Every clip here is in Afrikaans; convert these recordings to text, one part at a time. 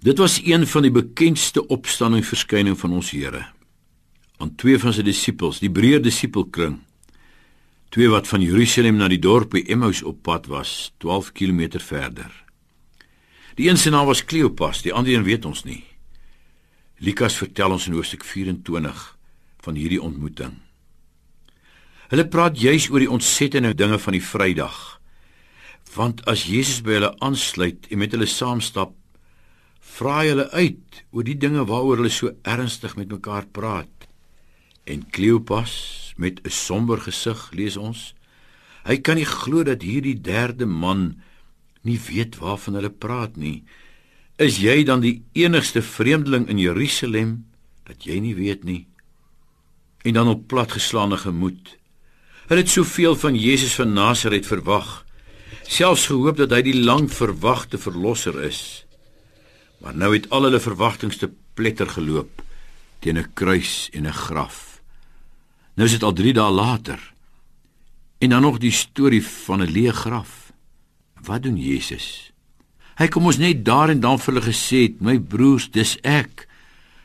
Dit was een van die bekendste opstandingsverskyning van ons Here. Aan twee van sy disippels, die breë disipelkring, twee wat van Jerusalem na die dorp Emmaus op pad was, 12 km verder. Die een se naam was Kleopas, die ander een weet ons nie. Lukas vertel ons in hoofstuk 24 van hierdie ontmoeting. Hulle praat juis oor die ontsettende dinge van die Vrydag. Want as Jesus by hulle aansluit en met hulle saamstap, vra hulle uit oor die dinge waaroor hulle so ernstig met mekaar praat. En Kleopas met 'n somber gesig lees ons: Hy kan nie glo dat hierdie derde man nie weet waarvan hulle praat nie. Is jy dan die enigste vreemdeling in Jerusalem dat jy nie weet nie? En dan op platgeslaane gemoed. Hulle het soveel van Jesus van Nasaret verwag, selfs gehoop dat hy die lang verwagte verlosser is. Maar nou het al hulle verwagtinge te pletter geloop teen 'n kruis en 'n graf. Nou is dit al 3 dae later. En dan nog die storie van 'n leë graf. Wat doen Jesus? Hy kom ons net daar en dan vir hulle gesê het, "My broers, dis ek."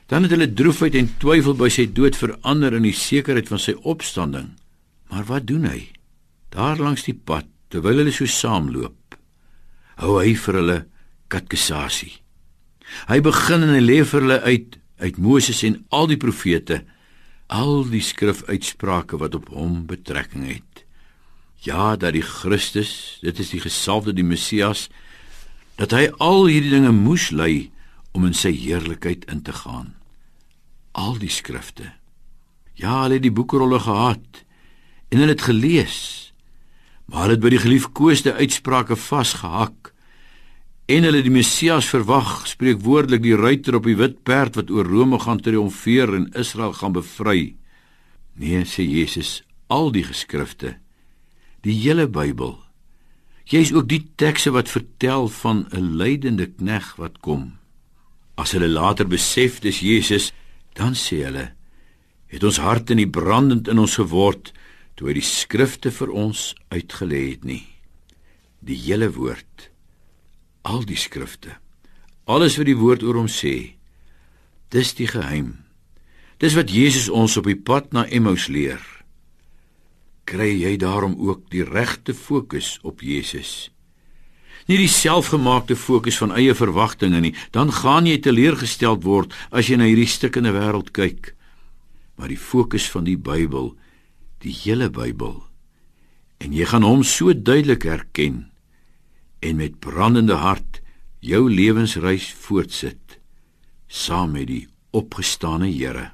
Dan het hulle droefheid en twyfel by sy dood verander in die sekerheid van sy opstanding. Maar wat doen hy? Daar langs die pad, terwyl hulle so saamloop, hou hy vir hulle katkesasie. Hy begin en hy lê vir hulle uit uit Moses en al die profete al die skrifuitsprake wat op hom betrekking het. Ja, dat die Christus, dit is die gesalfde die Messias, dat hy al hierdie dinge moes ly om in sy heerlikheid in te gaan. Al die skrifte. Ja, hulle het die boekrolle gehad en hulle het gelees. Maar hulle het by die geliefkoeste uitsprake vasgehak En hulle die Messias verwag, spreek woordelik die ruiter op die wit perd wat oor Rome gaan triomfeer en Israel gaan bevry. Nee, sê Jesus, al die geskrifte, die hele Bybel. Jy is ook die tekste wat vertel van 'n lydende knegg wat kom. As hulle later besef dis Jesus, dan sê hulle, het ons harte nie brandend in ons geword toe hy die skrifte vir ons uitgelê het nie. Die hele woord al die skrifte. Alles wat die woord oor hom sê, dis die geheim. Dis wat Jesus ons op die pad na Emmaus leer. Kry jy daarom ook die regte fokus op Jesus? Nie die selfgemaakte fokus van eie verwagtinge nie, dan gaan jy teleurgesteld word as jy na hierdie stukkende wêreld kyk. Maar die fokus van die Bybel, die hele Bybel. En jy gaan hom so duidelik herken en met brandende hart jou lewensreis voortsit saam met die opgestane Here